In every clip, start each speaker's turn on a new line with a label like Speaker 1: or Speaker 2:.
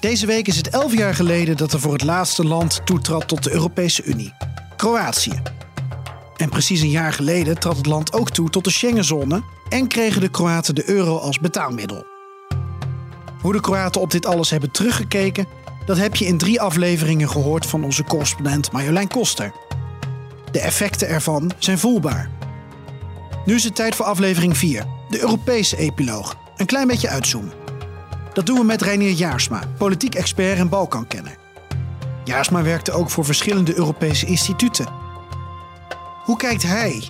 Speaker 1: Deze week is het elf jaar geleden dat er voor het laatste land toetrad tot de Europese Unie: Kroatië. En precies een jaar geleden trad het land ook toe tot de Schengenzone en kregen de Kroaten de euro als betaalmiddel. Hoe de Kroaten op dit alles hebben teruggekeken, dat heb je in drie afleveringen gehoord van onze correspondent Marjolein Koster. De effecten ervan zijn voelbaar. Nu is het tijd voor aflevering 4, de Europese epiloog. Een klein beetje uitzoomen. Dat doen we met Reinier Jaarsma, politiek expert en Balkankenner. Jaarsma werkte ook voor verschillende Europese instituten. Hoe kijkt hij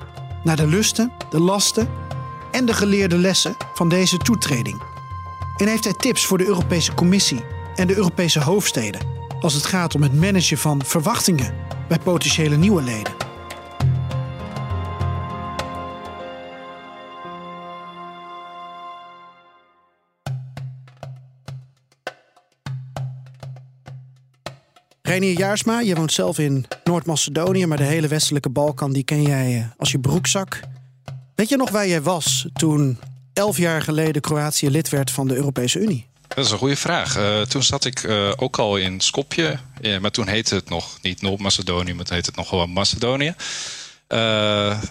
Speaker 1: naar de lusten, de lasten en de geleerde lessen van deze toetreding? En heeft hij tips voor de Europese Commissie en de Europese hoofdsteden als het gaat om het managen van verwachtingen bij potentiële nieuwe leden? Reinier Jaarsma, je woont zelf in Noord-Macedonië, maar de hele westelijke Balkan die ken jij eh, als je broekzak. Weet je nog waar jij was toen elf jaar geleden Kroatië lid werd van de Europese Unie?
Speaker 2: Dat is een goede vraag. Uh, toen zat ik uh, ook al in Skopje, ja, maar toen heette het nog niet Noord-Macedonië, maar het heette het nog gewoon Macedonië.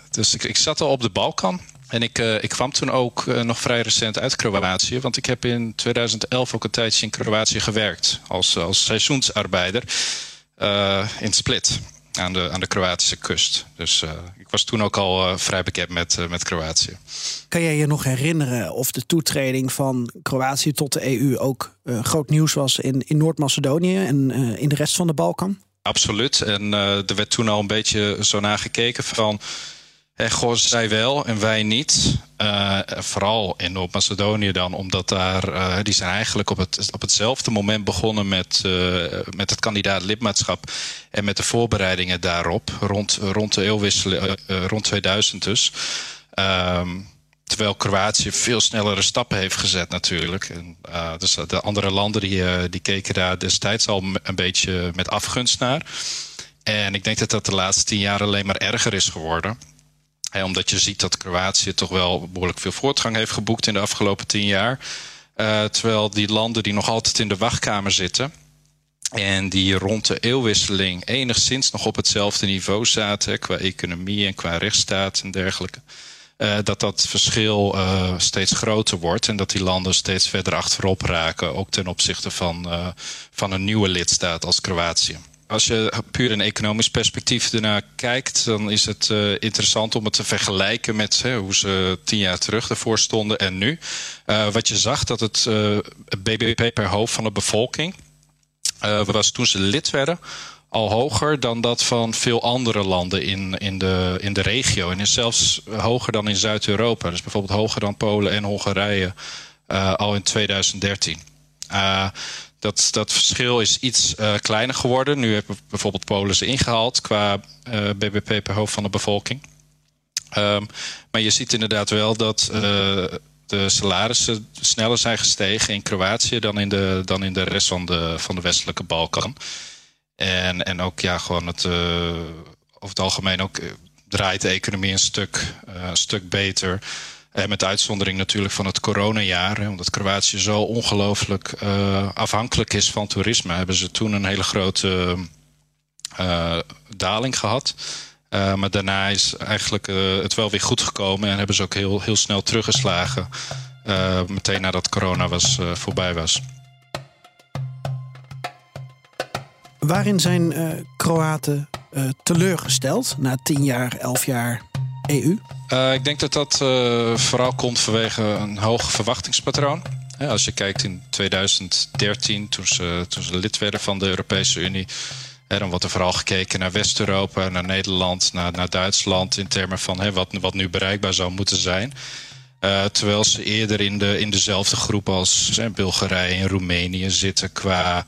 Speaker 2: Dus ik, ik, zat al op de Balkan. En ik, ik kwam toen ook nog vrij recent uit Kroatië. Want ik heb in 2011 ook een tijdje in Kroatië gewerkt. Als, als seizoensarbeider in Split aan de, aan de Kroatische kust. Dus uh, ik was toen ook al uh, vrij bekend met, uh, met Kroatië.
Speaker 1: Kan jij je nog herinneren of de toetreding van Kroatië tot de EU ook groot nieuws was in, in Noord-Macedonië en in de rest van de Balkan?
Speaker 2: Absoluut. En er werd toen al een beetje zo naar gekeken van en goh, zij wel en wij niet. Uh, vooral in Noord-Macedonië dan, omdat daar, uh, die zijn eigenlijk op, het, op hetzelfde moment begonnen met, met het kandidaat lidmaatschap en met de voorbereidingen daarop, rond, rond de eeuwwisseling, rond 2000 dus. Um, terwijl Kroatië veel snellere stappen heeft gezet natuurlijk. En, dus de andere landen die, die keken daar destijds al een beetje met afgunst naar. En ik denk dat dat de laatste tien jaar alleen maar erger is geworden omdat je ziet dat Kroatië toch wel behoorlijk veel voortgang heeft geboekt in de afgelopen tien jaar. Uh, terwijl die landen die nog altijd in de wachtkamer zitten. En die rond de eeuwwisseling enigszins nog op hetzelfde niveau zaten. qua economie en qua rechtsstaat en dergelijke. Uh, dat dat verschil uh, steeds groter wordt. En dat die landen steeds verder achterop raken. Ook ten opzichte van, van een nieuwe lidstaat als Kroatië als je puur een economisch perspectief ernaar kijkt, dan is het uh, interessant om het te vergelijken met hè, hoe ze tien jaar terug ervoor stonden en nu. Uh, wat je zag, dat het uh, BBP per hoofd van de bevolking was toen ze lid werden al hoger dan dat van veel andere landen in, in, de, in de regio. En is zelfs hoger dan in Zuid-Europa. Dus bijvoorbeeld hoger dan Polen en Hongarije al in 2013. Dat, dat verschil is iets uh, kleiner geworden. Nu hebben bijvoorbeeld Polen ze ingehaald qua eh, BBP per hoofd van de bevolking. Um, maar je ziet inderdaad wel dat uh, de salarissen sneller zijn gestegen in Kroatië dan in de, dan in de rest van de, van de westelijke Balkan. En, en ook ja, gewoon het, over het algemeen ook draait de economie een stuk, een stuk beter. Eh, met uitzondering natuurlijk van het coronajaar. Omdat Kroatië zo ongelooflijk uh, afhankelijk is van toerisme. Hebben ze toen een hele grote uh, daling gehad. Maar daarna is eigenlijk het wel weer goed gekomen. En hebben ze ook heel, heel snel teruggeslagen. meteen nadat corona was, voorbij was.
Speaker 1: Waarin zijn Kroaten teleurgesteld na tien jaar, elf jaar EU?
Speaker 2: Uh, ik denk dat dat uh, vooral komt vanwege een hoog verwachtingspatroon. als je kijkt in 2013, toen ze, toen lid werden van de Europese Unie, dan wordt er vooral gekeken naar West-Europa, naar Nederland, naar, naar Duitsland in termen van wat, wat nu bereikbaar zou moeten zijn. terwijl ze eerder in, de, in dezelfde groep als Bulgarije en Roemenië zitten qua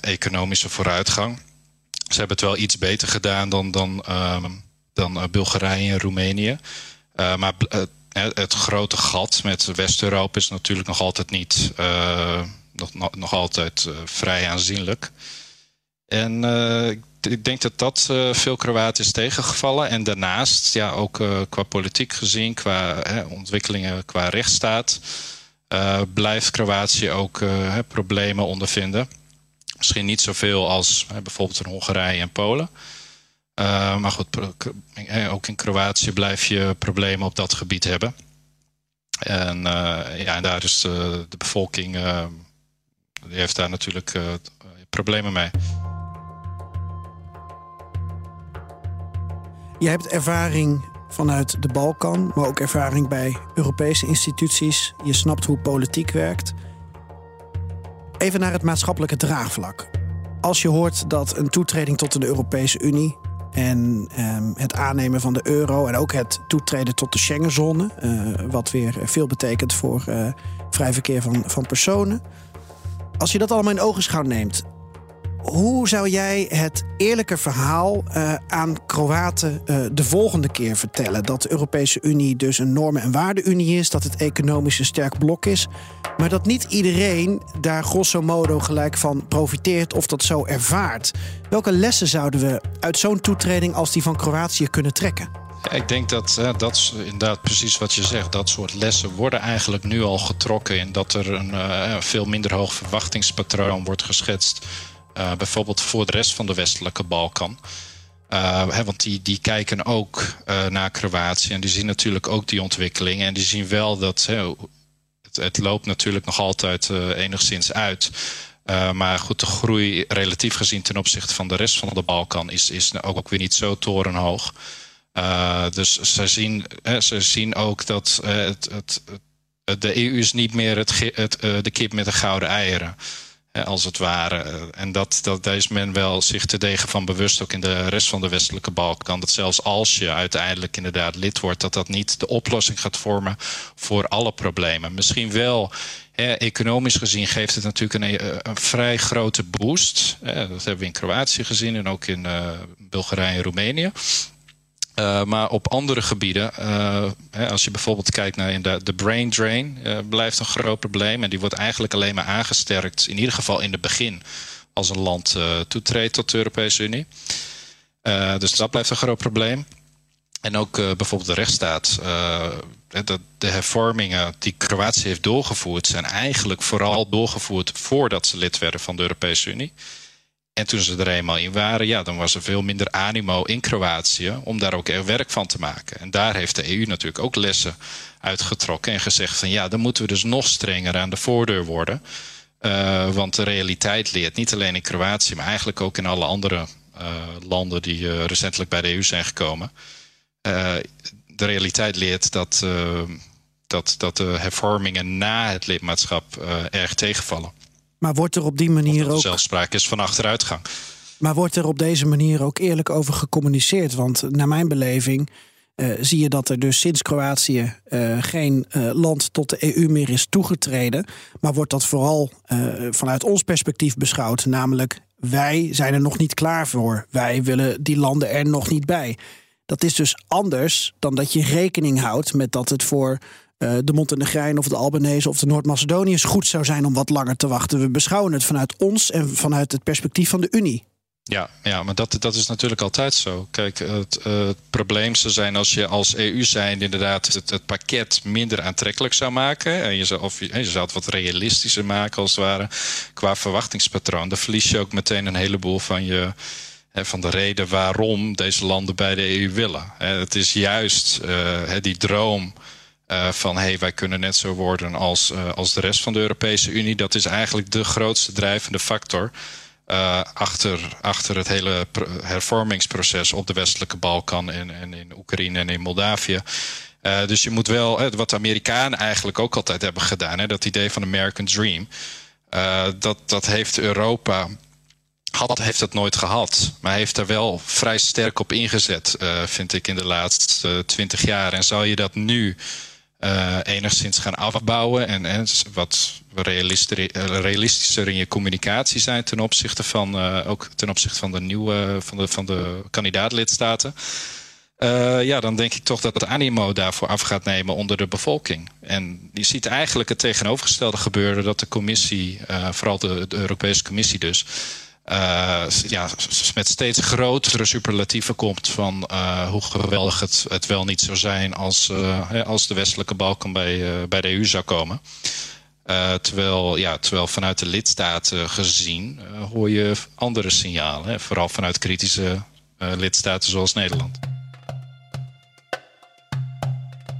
Speaker 2: economische vooruitgang. Ze hebben het wel iets beter gedaan dan, dan, ehm, dan Bulgarije en Roemenië. maar het grote gat met West-Europa is natuurlijk nog altijd niet nog, nog altijd vrij aanzienlijk. En ik denk dat dat uh, veel Kroaten is tegengevallen. En daarnaast, ja, ook uh, qua politiek gezien, qua ontwikkelingen qua rechtsstaat, uh, blijft Kroatië ook problemen ondervinden. Misschien niet zoveel als bijvoorbeeld in Hongarije en Polen. Maar goed, ook in Kroatië blijf je problemen op dat gebied hebben. En ja, en daar is de, de bevolking, die heeft daar natuurlijk problemen mee.
Speaker 1: Je hebt ervaring vanuit de Balkan, maar ook ervaring bij Europese instituties. Je snapt hoe politiek werkt. Even naar het maatschappelijke draagvlak. Als je hoort dat een toetreding tot de Europese Unie en ehm, het aannemen van de euro en ook het toetreden tot de Schengenzone, uh, wat weer veel betekent voor uh, vrij verkeer van, van personen. Als je dat allemaal in ogenschouw neemt, hoe zou jij het eerlijke verhaal uh, aan Kroaten uh, de volgende keer vertellen? Dat de Europese Unie dus een normen- en waardeunie is, dat het economisch een sterk blok is, maar dat niet iedereen daar grosso modo gelijk van profiteert of dat zo ervaart. Welke lessen zouden we uit zo'n toetreding als die van Kroatië kunnen trekken?
Speaker 2: ik denk dat uh, dat is inderdaad precies wat je zegt. Dat soort lessen worden eigenlijk nu al getrokken. In dat er een veel minder hoog verwachtingspatroon wordt geschetst uh, bijvoorbeeld voor de rest van de westelijke Balkan. Uh, hè, want die, die kijken ook uh, naar Kroatië en die zien natuurlijk ook die ontwikkelingen. En die zien wel dat hè, het, het, loopt natuurlijk nog altijd enigszins uit. maar goed, de groei relatief gezien ten opzichte van de rest van de Balkan is, is ook weer niet zo torenhoog. dus ze zien, ze zien ook dat het, het, de EU is niet meer het, het, de kip met de gouden eieren is als het ware. En dat, dat, daar is men wel zich te degen van bewust, ook in de rest van de westelijke Balkan. Dat zelfs als je uiteindelijk inderdaad lid wordt, dat dat niet de oplossing gaat vormen voor alle problemen. Misschien wel. economisch gezien geeft het natuurlijk een, eh, vrij grote boost. dat hebben we in Kroatië gezien en ook in Bulgarije en Roemenië. Uh, maar op andere gebieden, uh, hè, als je bijvoorbeeld kijkt naar de, de brain drain, uh, blijft een groot probleem. En die wordt eigenlijk alleen maar aangesterkt, in ieder geval in het begin, als een land toetreedt tot de Europese Unie. dus dat blijft een groot probleem. En ook bijvoorbeeld de rechtsstaat. de hervormingen die Kroatië heeft doorgevoerd, zijn eigenlijk vooral doorgevoerd voordat ze lid werden van de Europese Unie. En toen ze er eenmaal in waren, ja, dan was er veel minder animo in Kroatië om daar ook er werk van te maken. En daar heeft de EU natuurlijk ook lessen uitgetrokken en gezegd van ja, dan moeten we dus nog strenger aan de voordeur worden. Uh, want de realiteit leert, niet alleen in Kroatië, maar eigenlijk ook in alle andere uh, landen die uh, recentelijk bij de EU zijn gekomen. de realiteit leert dat, dat, dat de hervormingen na het lidmaatschap erg tegenvallen.
Speaker 1: Maar wordt er op die manier ook.
Speaker 2: Zelfspraak is van achteruitgang.
Speaker 1: Maar wordt er op deze manier ook eerlijk over gecommuniceerd? Want naar mijn beleving uh, zie je dat er dus sinds Kroatië uh, geen uh, land tot de EU meer is toegetreden. Maar wordt dat vooral vanuit ons perspectief beschouwd. Namelijk, wij zijn er nog niet klaar voor. Wij willen die landen er nog niet bij. Dat is dus anders dan dat je rekening houdt met dat het voor uh, de Montenegrijn of de Albanese of de Noord-Macedoniërs goed zou zijn om wat langer te wachten. We beschouwen het vanuit ons en vanuit het perspectief van de Unie.
Speaker 2: Ja, ja maar dat, dat is natuurlijk altijd zo. Kijk, het, probleem zou zijn als je als EU zijn inderdaad het, pakket minder aantrekkelijk zou maken. En je zou, of je, zou het wat realistischer maken als het ware qua verwachtingspatroon. Dan verlies je ook meteen een heleboel van je van de reden waarom deze landen bij de EU willen. Het is juist uh, die droom uh, van hey, wij kunnen net zo worden als, uh, als de rest van de Europese Unie. Dat is eigenlijk de grootste drijvende factor uh, achter, achter het hele hervormingsproces op de westelijke Balkan en, en in Oekraïne en in Moldavië. dus je moet wel, wat de Amerikanen eigenlijk ook altijd hebben gedaan, hè, dat idee van American Dream, dat, dat heeft Europa had, heeft dat nooit gehad. Maar heeft er wel vrij sterk op ingezet, vind ik, in de laatste twintig jaar. En zal je dat nu enigszins gaan afbouwen en, en wat realistischer in je communicatie zijn ten opzichte van ook ten opzichte van de nieuwe van de, van de kandidaatlidstaten. Uh, ja, dan denk ik toch dat het animo daarvoor af gaat nemen onder de bevolking. En je ziet eigenlijk het tegenovergestelde gebeuren dat de commissie, vooral de, Europese Commissie dus, uh, ja, met steeds grotere superlatieven komt van hoe geweldig het, het wel niet zou zijn als, als de westelijke Balkan bij, bij de EU zou komen. terwijl, ja, terwijl vanuit de lidstaten gezien hoor je andere signalen, hè, vooral vanuit kritische lidstaten zoals Nederland.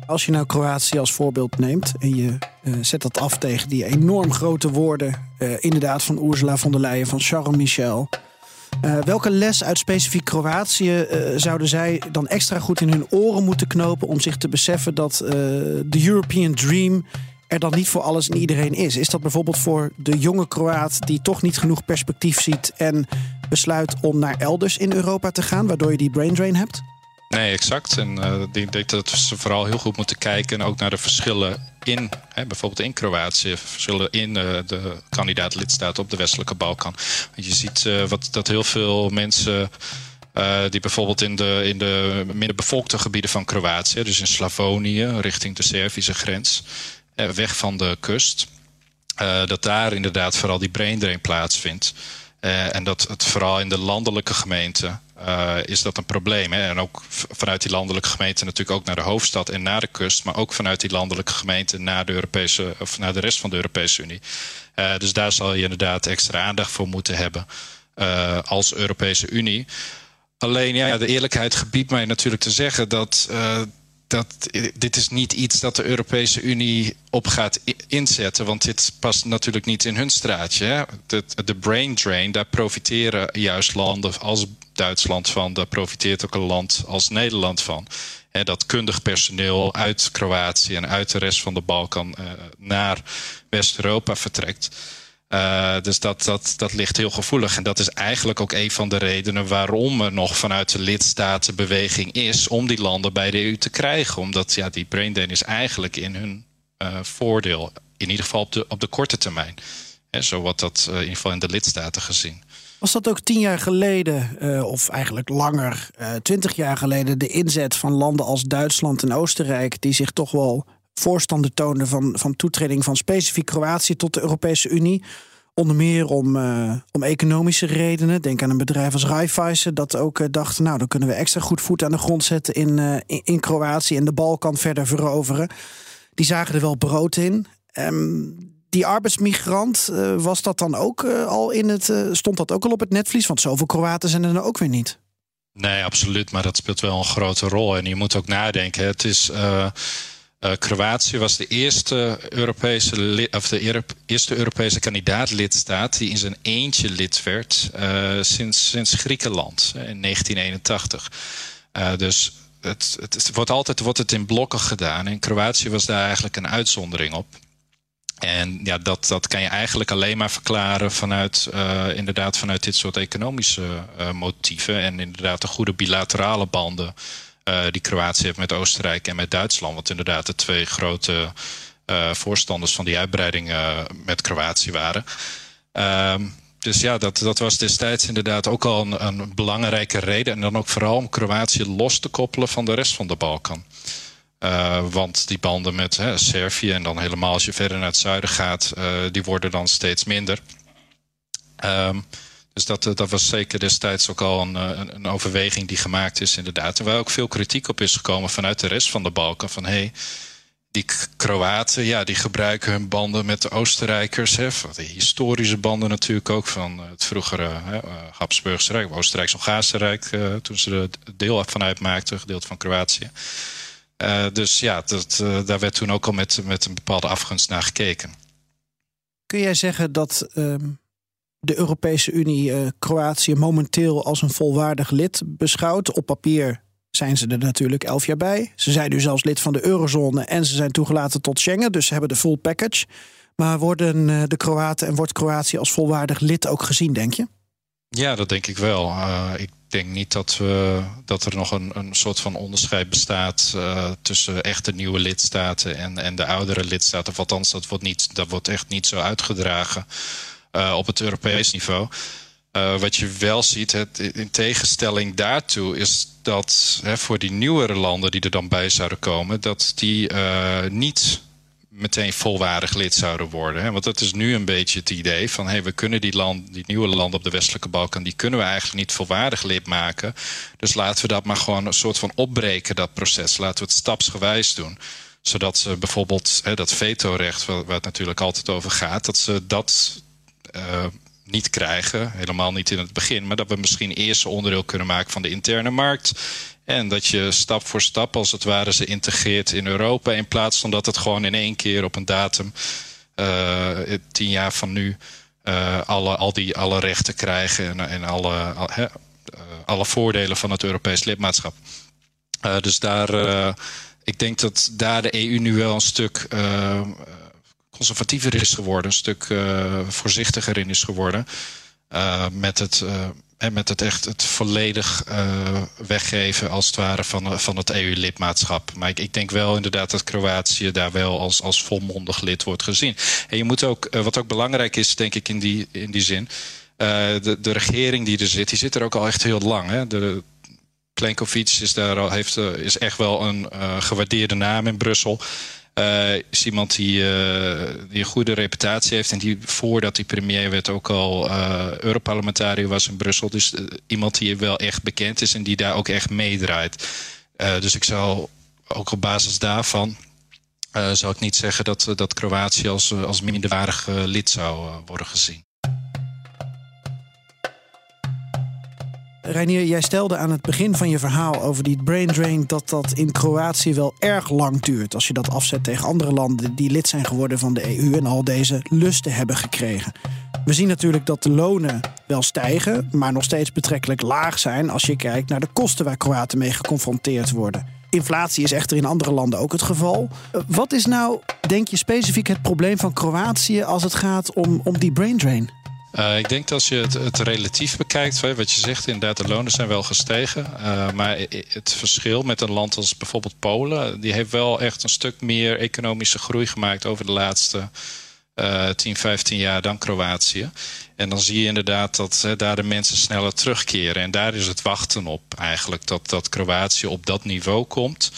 Speaker 1: Als je nou Kroatië als voorbeeld neemt en je uh, zet dat af tegen die enorm grote woorden, uh, inderdaad van Ursula von der Leyen, van Charles Michel. Uh, welke les uit specifiek Kroatië zouden zij dan extra goed in hun oren moeten knopen om zich te beseffen dat de European Dream er dan niet voor alles en iedereen is? Is dat bijvoorbeeld voor de jonge Kroaat die toch niet genoeg perspectief ziet en besluit om naar elders in Europa te gaan, waardoor je die brain drain hebt?
Speaker 2: Nee, exact. En uh, ik denk dat ze vooral heel goed moeten kijken ook naar de verschillen in, hè, bijvoorbeeld in Kroatië, verschillen in uh, de kandidaat-lidstaten op de westelijke Balkan. Want je ziet uh, wat, dat heel veel mensen. Die bijvoorbeeld in de, in de minder bevolkte gebieden van Kroatië, dus in Slavonië, richting de Servische grens, weg van de kust, dat daar inderdaad vooral die brain drain plaatsvindt. en dat het vooral in de landelijke gemeenten uh, is dat een probleem. Hè? En ook vanuit die landelijke gemeente natuurlijk ook naar de hoofdstad en naar de kust, maar ook vanuit die landelijke gemeente naar de, Europese, of naar de rest van de Europese Unie. Uh, dus daar zal je inderdaad extra aandacht voor moeten hebben uh, als Europese Unie. Alleen ja, de eerlijkheid gebiedt mij natuurlijk te zeggen dat dat, dit is niet iets dat de Europese Unie op gaat inzetten. Want dit past natuurlijk niet in hun straatje. De, de brain drain, daar profiteren juist landen als Duitsland van. Daar profiteert ook een land als Nederland van. Dat kundig personeel uit Kroatië en uit de rest van de Balkan uh, naar West-Europa vertrekt. Uh, dus dat, dat, dat ligt heel gevoelig. En dat is eigenlijk ook een van de redenen waarom er nog vanuit de lidstaten beweging is om die landen bij de EU te krijgen. Omdat ja, die brain drain is eigenlijk in hun uh, voordeel. In ieder geval op de, op de korte termijn. Zo wordt dat uh, in ieder geval in de lidstaten gezien.
Speaker 1: Was dat ook tien jaar geleden, of eigenlijk langer, twintig jaar geleden, de inzet van landen als Duitsland en Oostenrijk, die zich toch wel voorstander toonde van, van toetreding van specifiek Kroatië tot de Europese Unie. Onder meer om, uh, om economische redenen. Denk aan een bedrijf als Raiffeisen dat ook uh, dacht... nou, dan kunnen we extra goed voet aan de grond zetten in, uh, in, in, Kroatië... en de Balkan verder veroveren. Die zagen er wel brood in. Um, die arbeidsmigrant, was dat dan ook al in het... stond dat ook al op het netvlies? Want zoveel Kroaten zijn er dan ook weer niet.
Speaker 2: Nee, absoluut. Maar dat speelt wel een grote rol. En je moet ook nadenken. Het is... Uh, Kroatië was de eerste Europese, of de eerste Europese kandidaatlidstaat die in zijn eentje lid werd uh, sinds, sinds Griekenland in 1981. Uh, dus het, het, wordt altijd wordt het in blokken gedaan. En Kroatië was daar eigenlijk een uitzondering op. En ja, dat, dat kan je eigenlijk alleen maar verklaren vanuit, inderdaad vanuit dit soort economische motieven. En inderdaad de goede bilaterale banden die Kroatië heeft met Oostenrijk en met Duitsland. Wat inderdaad de twee grote uh, voorstanders van die uitbreiding uh, met Kroatië waren. Um, dus ja, dat, dat was destijds inderdaad ook al een, een, belangrijke reden. En dan ook vooral om Kroatië los te koppelen van de rest van de Balkan. want die banden met hè, Servië en dan helemaal als je verder naar het zuiden gaat, die worden dan steeds minder. Um, dus dat, eh, dat was zeker destijds ook al een, eh, een, een, overweging die gemaakt is, inderdaad. En waar ook veel kritiek op is gekomen vanuit de rest van de Balkan. Van hé, hey, die Kroaten, ja, die gebruiken hun banden met de Oostenrijkers. Hè, de historische banden natuurlijk ook van het vroegere hè, eh, Habsburgse Rijk, Oostenrijks-Hongaarse Rijk, toen ze er deel van uitmaakten, gedeelte van Kroatië. Dus ja, dat, daar werd toen ook al met, met een bepaalde afgunst naar gekeken.
Speaker 1: Kun jij zeggen dat ehm, de Europese Unie uh, Kroatië momenteel als een volwaardig lid beschouwt. Op papier zijn ze er natuurlijk elf jaar bij. Ze zijn nu zelfs lid van de eurozone en ze zijn toegelaten tot Schengen, dus ze hebben de full package. Maar worden uh, de Kroaten en wordt Kroatië als volwaardig lid ook gezien, denk je?
Speaker 2: Ja, dat denk ik wel. Uh, ik denk niet dat, we, dat er nog een, een soort van onderscheid bestaat uh, tussen echte nieuwe lidstaten en, en de oudere lidstaten. Of althans, dat wordt, niet, dat wordt echt niet zo uitgedragen uh, op het Europees niveau. Uh, wat je wel ziet, het, in tegenstelling daartoe, is dat hè, voor die nieuwere landen die er dan bij zouden komen, dat die niet meteen volwaardig lid zouden worden. Hè? Want dat is nu een beetje het idee van... hey, we kunnen die, land, nieuwe landen op de westelijke Balkan... die kunnen we eigenlijk niet volwaardig lid maken. Dus laten we dat maar gewoon een soort van opbreken, dat proces. Laten we het stapsgewijs doen zodat ze bijvoorbeeld hè, dat vetorecht, waar, waar het natuurlijk altijd over gaat, dat ze dat niet krijgen. Helemaal niet in het begin, maar dat we misschien eerst onderdeel kunnen maken van de interne markt. En dat je stap voor stap, als het ware, ze integreert in Europa. In plaats van dat het gewoon in één keer op een datum, uh, tien jaar van nu, uh, alle, al die, alle rechten krijgen en, en alle, al, alle voordelen van het Europees lidmaatschap. dus daar, ik denk dat daar de EU nu wel een stuk conservatiever is geworden, een stuk voorzichtiger in is geworden. met het en met het echt het volledig weggeven, als het ware, van, van het EU-lidmaatschap. Maar ik, ik, denk wel inderdaad dat Kroatië daar wel als, als volmondig lid wordt gezien. En je moet ook, wat ook belangrijk is, denk ik, in die, in die zin. De, de regering die er zit, die zit er ook al echt heel lang. Hè? De, Plenkovic is, daar al, heeft, is echt wel een gewaardeerde naam in Brussel. Uh, is iemand die, uh, die een goede reputatie heeft en die voordat hij premier werd ook al uh, Europarlementariër was in Brussel. Dus iemand die wel echt bekend is en die daar ook echt meedraait. dus ik zou ook op basis daarvan zou ik niet zeggen dat, dat Kroatië als, als minderwaardig lid zou worden gezien.
Speaker 1: Reinier, jij stelde aan het begin van je verhaal over die brain drain dat dat in Kroatië wel erg lang duurt. Als je dat afzet tegen andere landen die lid zijn geworden van de EU en al deze lusten hebben gekregen. We zien natuurlijk dat de lonen wel stijgen, maar nog steeds betrekkelijk laag zijn als je kijkt naar de kosten waar Kroaten mee geconfronteerd worden. Inflatie is echter in andere landen ook het geval. Wat is nou, denk je, specifiek het probleem van Kroatië als het gaat om, om die brain drain?
Speaker 2: Uh, ik denk dat als je het, het, relatief bekijkt, wat je zegt, inderdaad, de lonen zijn wel gestegen. Uh, maar het verschil met een land als bijvoorbeeld Polen, die heeft wel echt een stuk meer economische groei gemaakt over de laatste uh, 10, 15 jaar dan Kroatië. En dan zie je inderdaad dat daar de mensen sneller terugkeren. En daar is het wachten op eigenlijk, dat, dat Kroatië op dat niveau komt.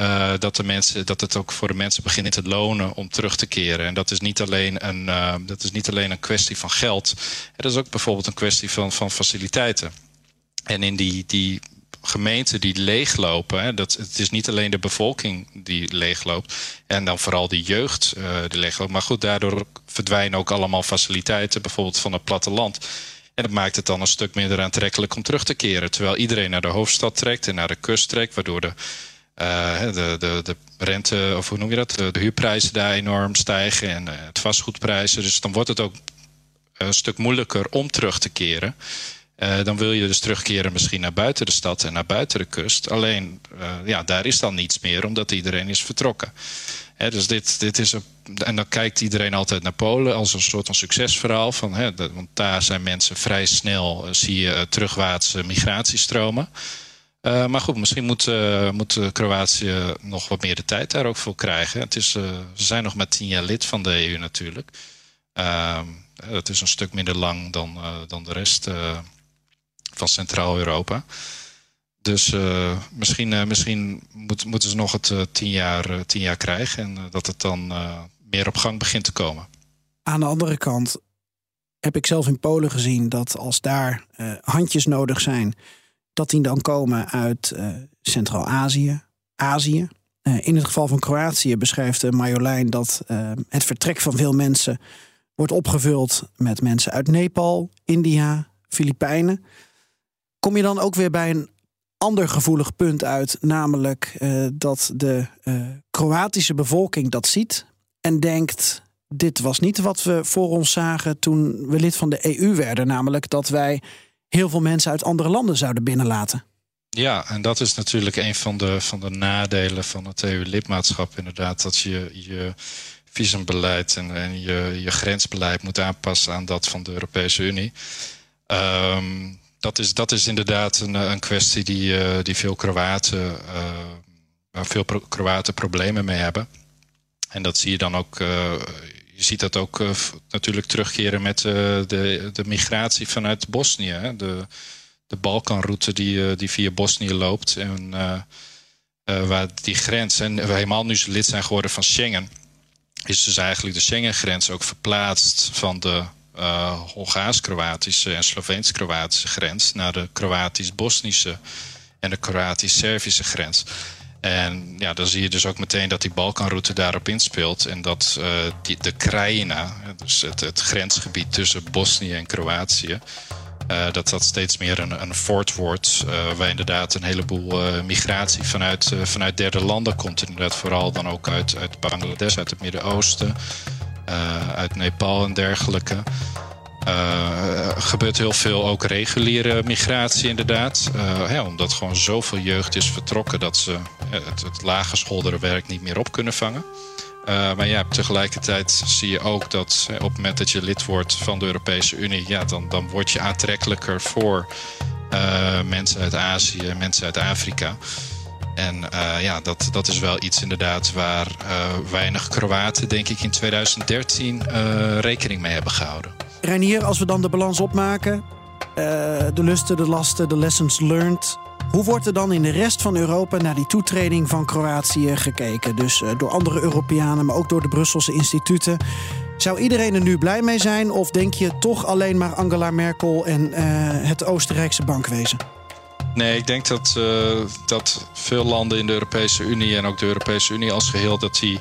Speaker 2: Uh, dat, de mensen, dat het ook voor de mensen begint te lonen om terug te keren. En dat is niet alleen een, uh, dat is niet alleen een kwestie van geld. Het is ook bijvoorbeeld een kwestie van, van faciliteiten. En in die, die gemeenten die leeglopen, hè, dat, het is niet alleen de bevolking die leegloopt. En dan vooral de jeugd uh, die leegloopt. Maar goed, daardoor verdwijnen ook allemaal faciliteiten, bijvoorbeeld van het platteland. En dat maakt het dan een stuk minder aantrekkelijk om terug te keren. Terwijl iedereen naar de hoofdstad trekt en naar de kust trekt, waardoor de de, de, de rente, of hoe noem je dat? De, huurprijzen daar enorm stijgen en uh, het vastgoedprijzen. Dus dan wordt het ook een stuk moeilijker om terug te keren. Dan wil je dus terugkeren misschien naar buiten de stad en naar buiten de kust. Alleen, ja, daar is dan niets meer, omdat iedereen is vertrokken. Hè, dus dit, dit is en dan kijkt iedereen altijd naar Polen als een soort van succesverhaal. Van, hè, want daar zijn mensen vrij snel, zie je terugwaartse migratiestromen. Uh, maar goed, misschien moet, uh, moet Kroatië nog wat meer de tijd daar ook voor krijgen. Het is, ze zijn nog maar tien jaar lid van de EU natuurlijk. Ehm, dat is een stuk minder lang dan, dan de rest van Centraal-Europa. Dus misschien, misschien moet, moeten ze nog het tien, jaar, tien jaar krijgen en dat het dan meer op gang begint te komen.
Speaker 1: Aan de andere kant heb ik zelf in Polen gezien dat als daar handjes nodig zijn dat die dan komen uit uh, Centraal-Azië, Azië. Uh, in het geval van Kroatië beschrijft Marjolein dat het vertrek van veel mensen wordt opgevuld met mensen uit Nepal, India, Filipijnen. Kom je dan ook weer bij een ander gevoelig punt uit, namelijk dat de Kroatische bevolking dat ziet en denkt: dit was niet wat we voor ons zagen toen we lid van de EU werden, namelijk dat wij heel veel mensen uit andere landen zouden binnenlaten.
Speaker 2: Ja, en dat is natuurlijk een van de, van de nadelen van het EU-lidmaatschap. Inderdaad, dat je je visumbeleid en, en je, je grensbeleid moet aanpassen aan dat van de Europese Unie. Um, dat, is, dat is inderdaad een, een kwestie die, die veel Kroaten, waar veel Kroaten problemen mee hebben. En dat zie je dan ook je ziet dat ook natuurlijk terugkeren met de, de migratie vanuit Bosnië. De, de Balkanroute die, die via Bosnië loopt. En waar die grens, en we helemaal nu lid zijn geworden van Schengen, is dus eigenlijk de Schengen-grens ook verplaatst van de Hongaars-Kroatische en Sloveens-Kroatische grens naar de Kroatisch-Bosnische en de Kroatisch-Servische grens. En ja, dan zie je dus ook meteen dat die Balkanroute daarop inspeelt. En dat uh, die, de Krajina, dus het, het grensgebied tussen Bosnië en Kroatië, uh, dat dat steeds meer een, een fort wordt. Uh, waar inderdaad een heleboel migratie vanuit, vanuit derde landen komt. Inderdaad, vooral dan ook uit, uit Bangladesh, uit het Midden-Oosten, uit Nepal en dergelijke. Er gebeurt heel veel ook reguliere migratie, inderdaad. Ja, omdat gewoon zoveel jeugd is vertrokken dat ze het, het lage werk niet meer op kunnen vangen. Uh, maar ja, tegelijkertijd zie je ook dat op het moment dat je lid wordt van de Europese Unie, ja, dan, dan word je aantrekkelijker voor uh, mensen uit Azië, mensen uit Afrika. En uh, ja, dat, dat is wel iets inderdaad waar weinig Kroaten, denk ik, in 2013 rekening mee hebben gehouden.
Speaker 1: Reinier, als we dan de balans opmaken, de lusten, de lasten, de lessons learned. Hoe wordt er dan in de rest van Europa naar die toetreding van Kroatië gekeken? Dus uh, door andere Europeanen, maar ook door de Brusselse instituten. Zou iedereen er nu blij mee zijn? Of denk je toch alleen maar Angela Merkel en uh, het Oostenrijkse bankwezen?
Speaker 2: Nee, ik denk dat, dat veel landen in de Europese Unie en ook de Europese Unie als geheel, dat die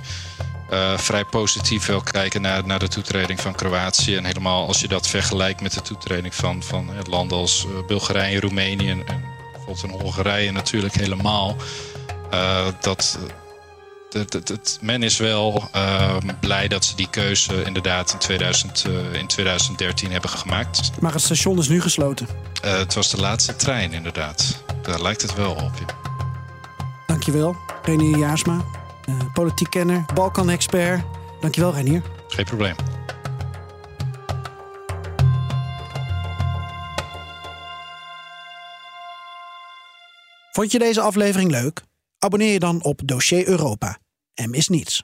Speaker 2: uh, vrij positief wil kijken naar, naar de toetreding van Kroatië. En helemaal als je dat vergelijkt met de toetreding van, van landen als Bulgarije en Roemenië en, in Hongarije natuurlijk helemaal. Uh, dat, dat, men is wel uh, blij dat ze die keuze inderdaad in, 2000, uh, eh, in 2013 hebben gemaakt.
Speaker 1: Maar het station is nu gesloten?
Speaker 2: Het was de laatste trein inderdaad. Daar lijkt het wel op. Ja.
Speaker 1: Dankjewel, Renier Jaarsma. Politiek kenner, Balkan-expert. Dankjewel, Renier.
Speaker 2: Geen probleem.
Speaker 1: Vond je deze aflevering leuk? Abonneer je dan op Dossier Europa en mis niets.